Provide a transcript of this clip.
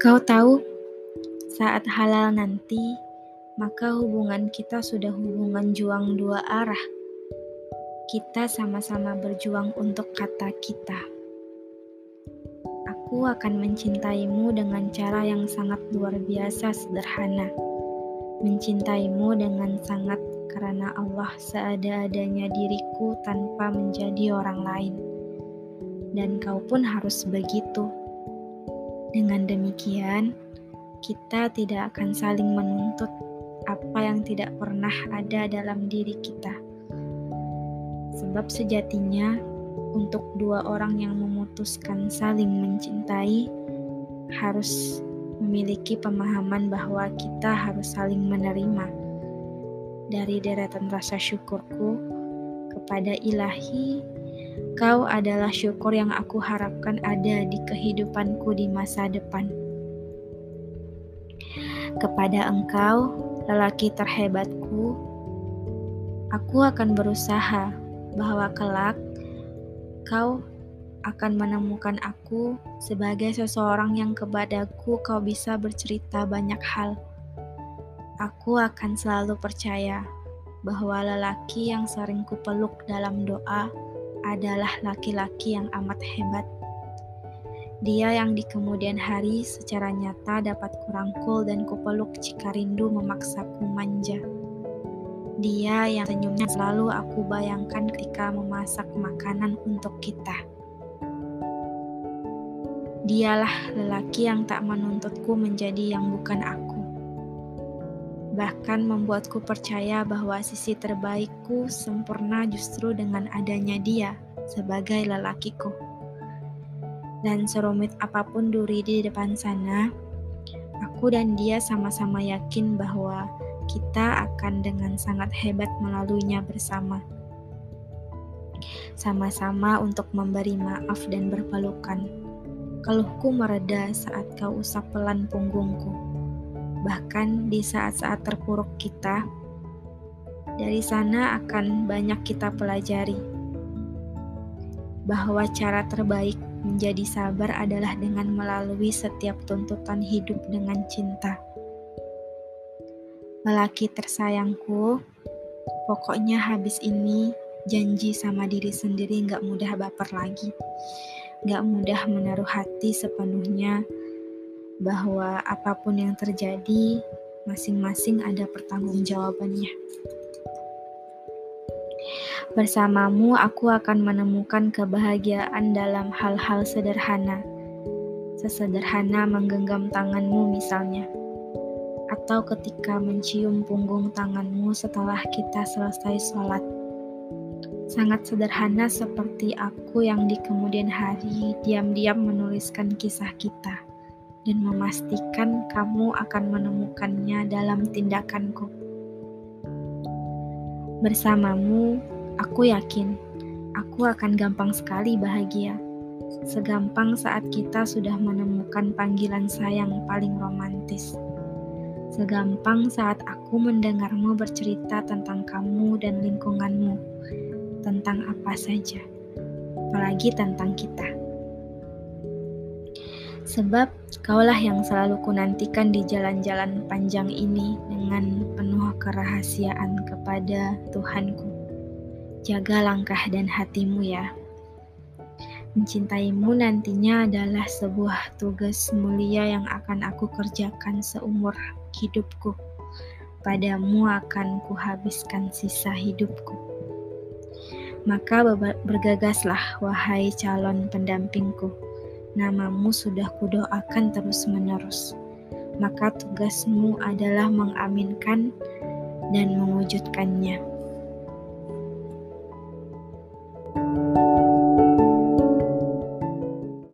Kau tahu, saat halal nanti, maka hubungan kita sudah hubungan juang dua arah. Kita sama-sama berjuang untuk kata kita. Aku akan mencintaimu dengan cara yang sangat luar biasa sederhana. Mencintaimu dengan sangat karena Allah seada-adanya diriku tanpa menjadi orang lain. Dan kau pun harus begitu. Dengan demikian, kita tidak akan saling menuntut apa yang tidak pernah ada dalam diri kita. Sebab sejatinya, untuk dua orang yang memutuskan saling mencintai, harus memiliki pemahaman bahwa kita harus saling menerima. Dari deretan rasa syukurku kepada ilahi Kau adalah syukur yang aku harapkan ada di kehidupanku di masa depan. Kepada engkau, lelaki terhebatku, aku akan berusaha bahwa kelak kau akan menemukan aku sebagai seseorang yang kepadaku kau bisa bercerita banyak hal. Aku akan selalu percaya bahwa lelaki yang sering kupeluk dalam doa adalah laki-laki yang amat hebat. Dia yang di kemudian hari secara nyata dapat kurangkul dan kupeluk jika rindu memaksaku manja. Dia yang senyumnya selalu aku bayangkan ketika memasak makanan untuk kita. Dialah lelaki yang tak menuntutku menjadi yang bukan aku bahkan membuatku percaya bahwa sisi terbaikku sempurna justru dengan adanya dia sebagai lelakiku. Dan serumit apa pun duri di depan sana, aku dan dia sama-sama yakin bahwa kita akan dengan sangat hebat melaluinya bersama. Sama-sama untuk memberi maaf dan berpelukan. Keluhku mereda saat kau usap pelan punggungku bahkan di saat-saat terpuruk kita. Dari sana akan banyak kita pelajari bahwa cara terbaik menjadi sabar adalah dengan melalui setiap tuntutan hidup dengan cinta. Lelaki tersayangku, pokoknya habis ini janji sama diri sendiri gak mudah baper lagi. Gak mudah menaruh hati sepenuhnya bahwa apa pun yang terjadi, masing-masing ada pertanggungjawabannya. Bersamamu, aku akan menemukan kebahagiaan dalam hal-hal sederhana, sesederhana menggenggam tanganmu, misalnya, atau ketika mencium punggung tanganmu setelah kita selesai sholat. Sangat sederhana, seperti aku yang di kemudian hari diam-diam menuliskan kisah kita dan memastikan kamu akan menemukannya dalam tindakanku. Bersamamu, aku yakin aku akan gampang sekali bahagia. Segampang saat kita sudah menemukan panggilan sayang paling romantis. Segampang saat aku mendengarmu bercerita tentang kamu dan lingkunganmu, tentang apa saja, apalagi tentang kita. Sebab kaulah yang selalu kunantikan di jalan-jalan panjang ini dengan penuh kerahasiaan kepada Tuhanku. Jaga langkah dan hatimu ya. Mencintaimu nantinya adalah sebuah tugas mulia yang akan aku kerjakan seumur hidupku. Padamu akan kuhabiskan sisa hidupku. Maka bergagaslah, wahai calon pendampingku namamu sudah kudoakan terus-menerus. Maka tugasmu adalah mengaminkan dan mewujudkannya.